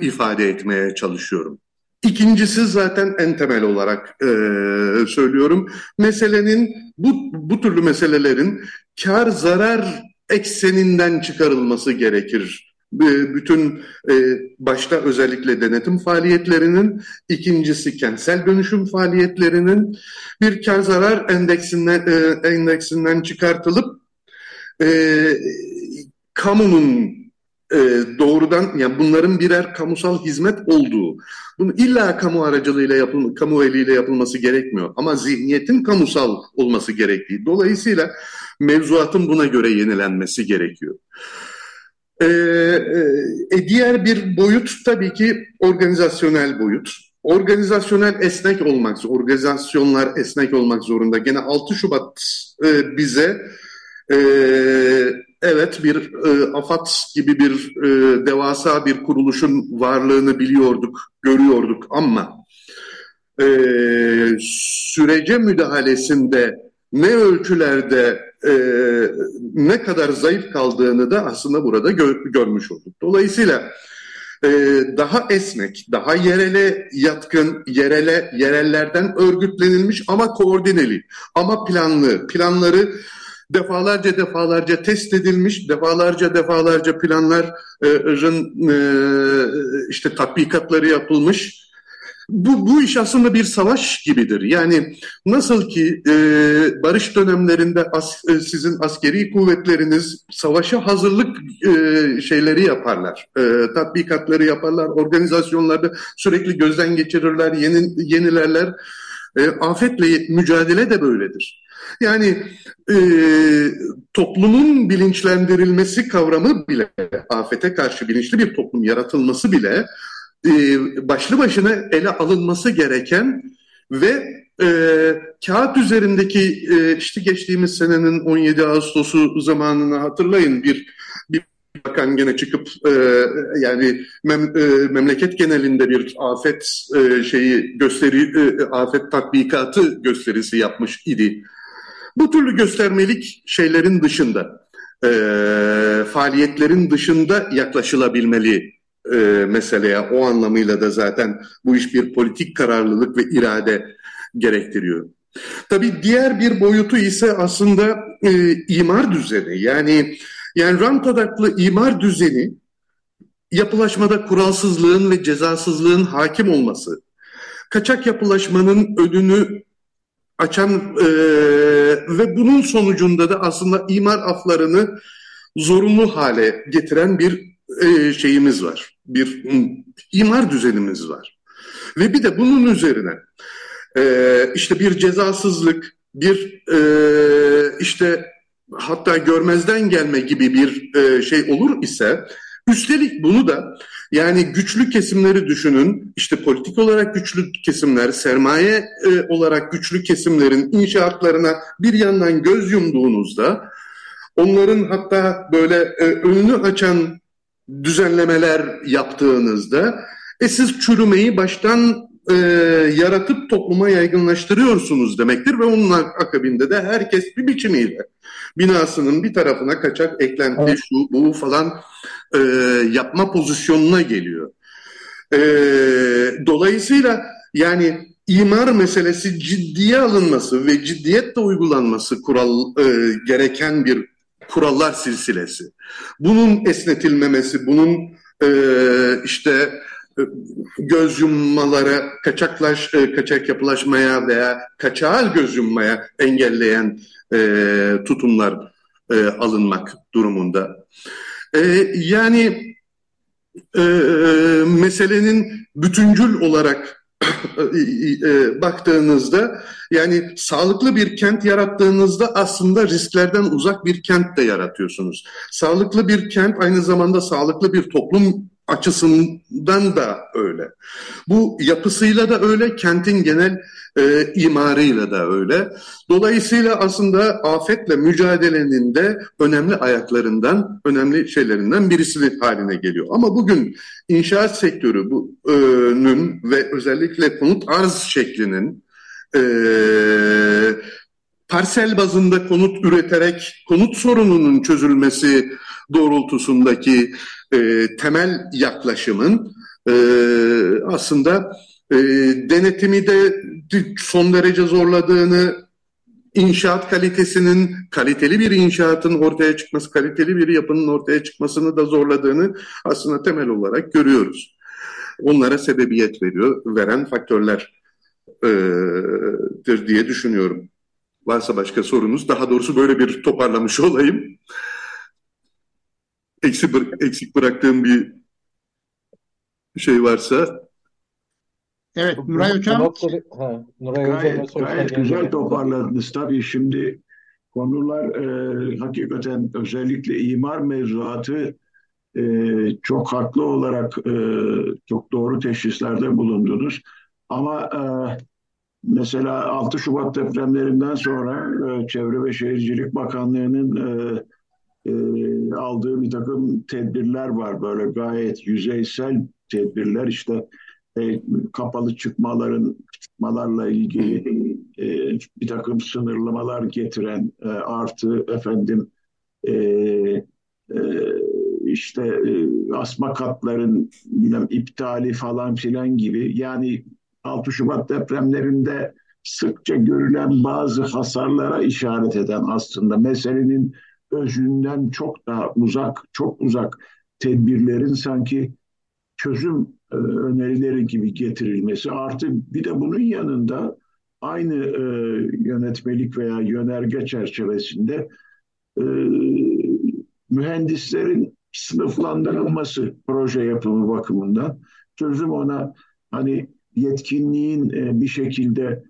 ifade etmeye çalışıyorum. İkincisi zaten en temel olarak e, söylüyorum. Meselenin bu, bu türlü meselelerin kar zarar ekseninden çıkarılması gerekir. Bütün e, başta özellikle denetim faaliyetlerinin, ikincisi kentsel dönüşüm faaliyetlerinin bir kar zarar endeksinden, e, endeksinden çıkartılıp e, kamunun e, doğrudan yani bunların birer kamusal hizmet olduğu, bunu illa kamu aracılığıyla yapılması, kamu eliyle yapılması gerekmiyor ama zihniyetin kamusal olması gerektiği. Dolayısıyla mevzuatın buna göre yenilenmesi gerekiyor. Ee, e, diğer bir boyut tabii ki organizasyonel boyut. Organizasyonel esnek olmak, organizasyonlar esnek olmak zorunda. Gene 6 Şubat e, bize e, evet bir e, AFAD gibi bir e, devasa bir kuruluşun varlığını biliyorduk, görüyorduk ama e, sürece müdahalesinde ne ölçülerde e, ne kadar zayıf kaldığını da aslında burada gör, görmüş olduk. Dolayısıyla e, daha esnek, daha yerele yatkın, yerele yerellerden örgütlenilmiş ama koordineli, ama planlı, planları defalarca defalarca test edilmiş, defalarca defalarca planların e, işte tatbikatları yapılmış. Bu, bu iş aslında bir savaş gibidir. Yani nasıl ki e, barış dönemlerinde as, e, sizin askeri kuvvetleriniz savaşa hazırlık e, şeyleri yaparlar, e, tatbikatları yaparlar, organizasyonlarda sürekli gözden geçirirler, yeni, yenilerler. E, afetle mücadele de böyledir. Yani e, toplumun bilinçlendirilmesi kavramı bile, afete karşı bilinçli bir toplum yaratılması bile e, başlı başına ele alınması gereken ve e, kağıt üzerindeki e, işte geçtiğimiz senenin 17 Ağustos'u zamanını hatırlayın bir bir bakan gene çıkıp e, yani mem, e, memleket genelinde bir afet e, şeyi gösteri e, afet tatbikatı gösterisi yapmış idi. Bu türlü göstermelik şeylerin dışında, e, faaliyetlerin dışında yaklaşılabilmeli e, meseleye. O anlamıyla da zaten bu iş bir politik kararlılık ve irade gerektiriyor. Tabii diğer bir boyutu ise aslında e, imar düzeni. Yani yani rant odaklı imar düzeni yapılaşmada kuralsızlığın ve cezasızlığın hakim olması, kaçak yapılaşmanın önünü açan e, ve bunun sonucunda da aslında imar aflarını zorunlu hale getiren bir e, şeyimiz var. Bir imar düzenimiz var. Ve bir de bunun üzerine e, işte bir cezasızlık, bir e, işte hatta görmezden gelme gibi bir şey olur ise üstelik bunu da yani güçlü kesimleri düşünün. İşte politik olarak güçlü kesimler sermaye e, olarak güçlü kesimlerin inşaatlarına bir yandan göz yumduğunuzda onların hatta böyle e, önünü açan düzenlemeler yaptığınızda e siz çürümeyi baştan e, yaratıp topluma yaygınlaştırıyorsunuz demektir ve onun akabinde de herkes bir biçimiyle binasının bir tarafına kaçak eklenti evet. şu bu falan e, yapma pozisyonuna geliyor. E, dolayısıyla yani imar meselesi ciddiye alınması ve ciddiyetle uygulanması kural e, gereken bir kurallar silsilesi. Bunun esnetilmemesi, bunun e, işte göz yummalara, kaçaklaş, e, kaçak yapılaşmaya veya kaçağa göz yummaya engelleyen e, tutumlar e, alınmak durumunda. E, yani e, meselenin bütüncül olarak e, baktığınızda yani sağlıklı bir kent yarattığınızda aslında risklerden uzak bir kent de yaratıyorsunuz. Sağlıklı bir kent aynı zamanda sağlıklı bir toplum açısından da öyle. Bu yapısıyla da öyle, kentin genel e, imarıyla da öyle. Dolayısıyla aslında afetle mücadelenin de önemli ayaklarından, önemli şeylerinden birisi haline geliyor. Ama bugün inşaat sektörünün ve özellikle konut arz şeklinin e, parsel bazında konut üreterek konut sorununun çözülmesi doğrultusundaki e, temel yaklaşımın e, aslında e, denetimi de son derece zorladığını, inşaat kalitesinin, kaliteli bir inşaatın ortaya çıkması, kaliteli bir yapının ortaya çıkmasını da zorladığını aslında temel olarak görüyoruz. Onlara sebebiyet veriyor, veren faktörlerdir diye düşünüyorum. Varsa başka sorunuz, daha doğrusu böyle bir toparlamış olayım. Eksik, eksik bıraktığım bir şey varsa Evet Nuray Hocam. Ha, Nuray gayet, gayet güzel toparladınız. Tabii şimdi konular e, hakikaten özellikle imar mevzuatı e, çok haklı olarak e, çok doğru teşhislerde bulundunuz. Ama e, mesela 6 Şubat depremlerinden sonra e, Çevre ve Şehircilik Bakanlığı'nın e, e, aldığı bir takım tedbirler var. Böyle gayet yüzeysel tedbirler. İşte e, kapalı çıkmaların çıkmalarla ilgili e, bir takım sınırlamalar getiren e, artı efendim e, e, işte e, asma katların bilmem, iptali falan filan gibi. Yani 6 Şubat depremlerinde sıkça görülen bazı hasarlara işaret eden aslında meselenin özünden çok daha uzak, çok uzak tedbirlerin sanki çözüm e, önerileri gibi getirilmesi. Artı bir de bunun yanında aynı e, yönetmelik veya yönerge çerçevesinde e, mühendislerin sınıflandırılması proje yapımı bakımından. Çözüm ona hani yetkinliğin bir şekilde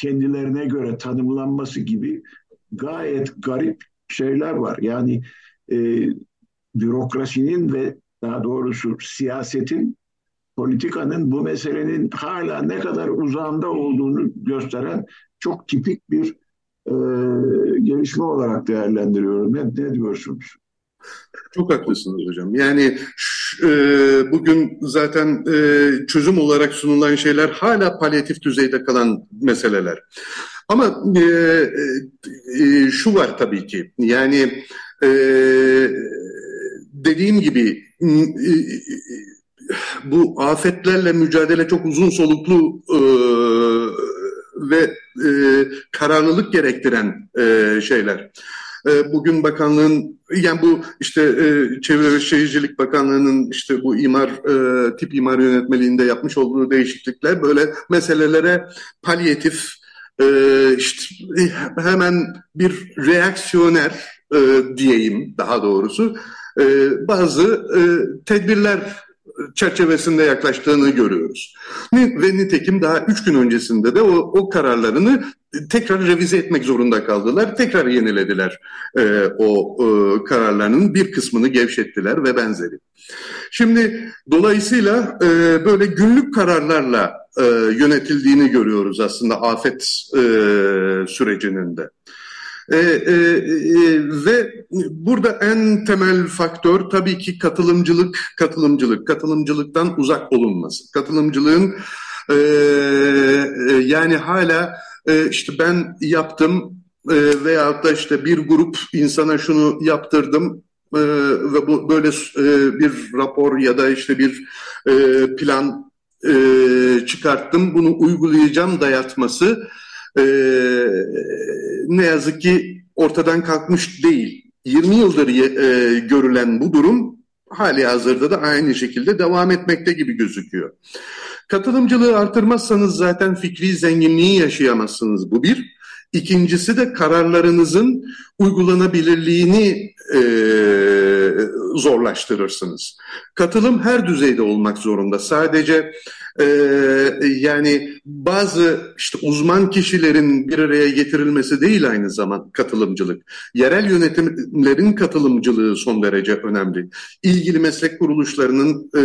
kendilerine göre tanımlanması gibi gayet garip şeyler var. Yani e, bürokrasinin ve daha doğrusu siyasetin, politikanın bu meselenin hala ne kadar uzağında olduğunu gösteren çok tipik bir e, gelişme olarak değerlendiriyorum. Ne, ne diyorsunuz? Çok haklısınız hocam. Yani e, bugün zaten e, çözüm olarak sunulan şeyler hala palyatif düzeyde kalan meseleler. Ama e, e, şu var tabii ki yani e, dediğim gibi bu afetlerle mücadele çok uzun soluklu e, ve e, kararlılık gerektiren e, şeyler. E, bugün bakanlığın yani bu işte e, Çevre ve Şehircilik Bakanlığı'nın işte bu imar e, tip imar yönetmeliğinde yapmış olduğu değişiklikler böyle meselelere palyatif e, işte hemen bir reaksiyoner e, diyeyim daha doğrusu. E, bazı e, tedbirler çerçevesinde yaklaştığını görüyoruz. Ve nitekim daha üç gün öncesinde de o, o kararlarını tekrar revize etmek zorunda kaldılar. Tekrar yenilediler e, o e, kararlarının bir kısmını gevşettiler ve benzeri. Şimdi dolayısıyla e, böyle günlük kararlarla e, yönetildiğini görüyoruz aslında afet e, sürecinin de. E, e, e, ve burada en temel faktör tabii ki katılımcılık, katılımcılık, katılımcılıktan uzak olunması. Katılımcılığın e, e, yani hala e, işte ben yaptım e, veyahut da işte bir grup insana şunu yaptırdım e, ve bu böyle e, bir rapor ya da işte bir e, plan e, çıkarttım, bunu uygulayacağım dayatması e, ne yazık ki ortadan kalkmış değil. 20 yıldır e, görülen bu durum hali hazırda da aynı şekilde devam etmekte gibi gözüküyor. Katılımcılığı artırmazsanız zaten fikri zenginliği yaşayamazsınız bu bir. İkincisi de kararlarınızın uygulanabilirliğini e, zorlaştırırsınız. Katılım her düzeyde olmak zorunda. Sadece e, yani bazı işte uzman kişilerin bir araya getirilmesi değil aynı zaman katılımcılık. Yerel yönetimlerin katılımcılığı son derece önemli. İlgili meslek kuruluşlarının e,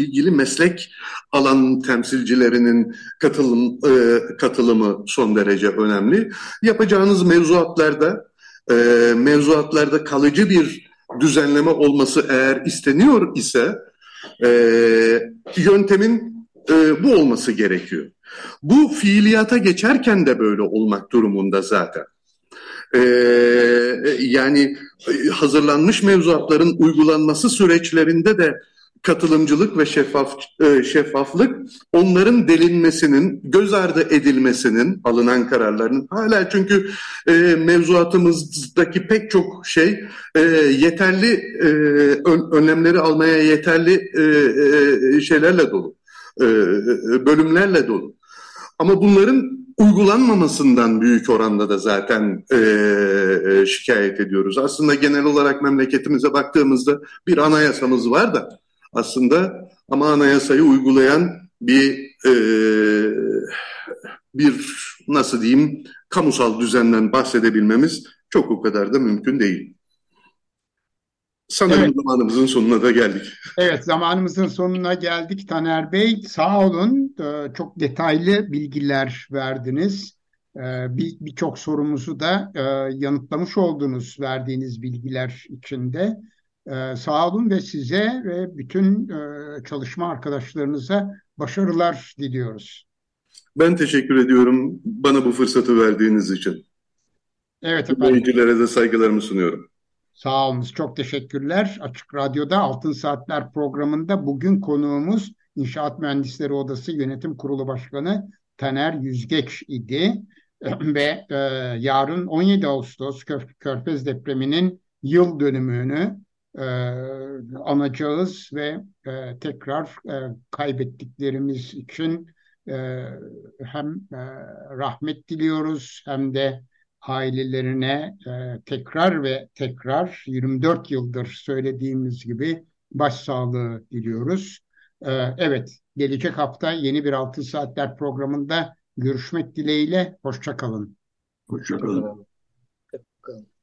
ilgili meslek alan temsilcilerinin katılım e, katılımı son derece önemli. Yapacağınız mevzuatlarda e, mevzuatlarda kalıcı bir düzenleme olması eğer isteniyor ise e, yöntemin e, bu olması gerekiyor. Bu fiiliyata geçerken de böyle olmak durumunda zaten. Ee, yani hazırlanmış mevzuatların uygulanması süreçlerinde de katılımcılık ve şeffaf e, şeffaflık onların delinmesinin, göz ardı edilmesinin alınan kararların hala çünkü e, mevzuatımızdaki pek çok şey e, yeterli e, ön, önlemleri almaya yeterli e, e, şeylerle dolu, e, bölümlerle dolu. Ama bunların uygulanmamasından büyük oranda da zaten e, e, şikayet ediyoruz. Aslında genel olarak memleketimize baktığımızda bir anayasamız var da aslında ama anayasayı uygulayan bir e, bir nasıl diyeyim kamusal düzenden bahsedebilmemiz çok o kadar da mümkün değil. Sanırım evet. zamanımızın sonuna da geldik. Evet, zamanımızın sonuna geldik Taner Bey. Sağ olun, ee, çok detaylı bilgiler verdiniz. Ee, birçok sorumuzu da e, yanıtlamış oldunuz verdiğiniz bilgiler içinde. Ee, sağ olun ve size ve bütün e, çalışma arkadaşlarınıza başarılar diliyoruz. Ben teşekkür ediyorum bana bu fırsatı verdiğiniz için. Evet efendim. Dinleyicilere de saygılarımı sunuyorum. Sağ olun, çok teşekkürler. Açık Radyo'da Altın Saatler programında bugün konuğumuz İnşaat Mühendisleri Odası Yönetim Kurulu Başkanı Taner Yüzgeç idi. Ve e, yarın 17 Ağustos Körfez depreminin yıl dönümünü e, anacağız ve e, tekrar e, kaybettiklerimiz için e, hem e, rahmet diliyoruz hem de ailelerine e, tekrar ve tekrar 24 yıldır söylediğimiz gibi başsağlığı diliyoruz. E, evet, gelecek hafta yeni bir Altın Saatler programında görüşmek dileğiyle. Hoşçakalın. Hoşçakalın. Hoşçakalın.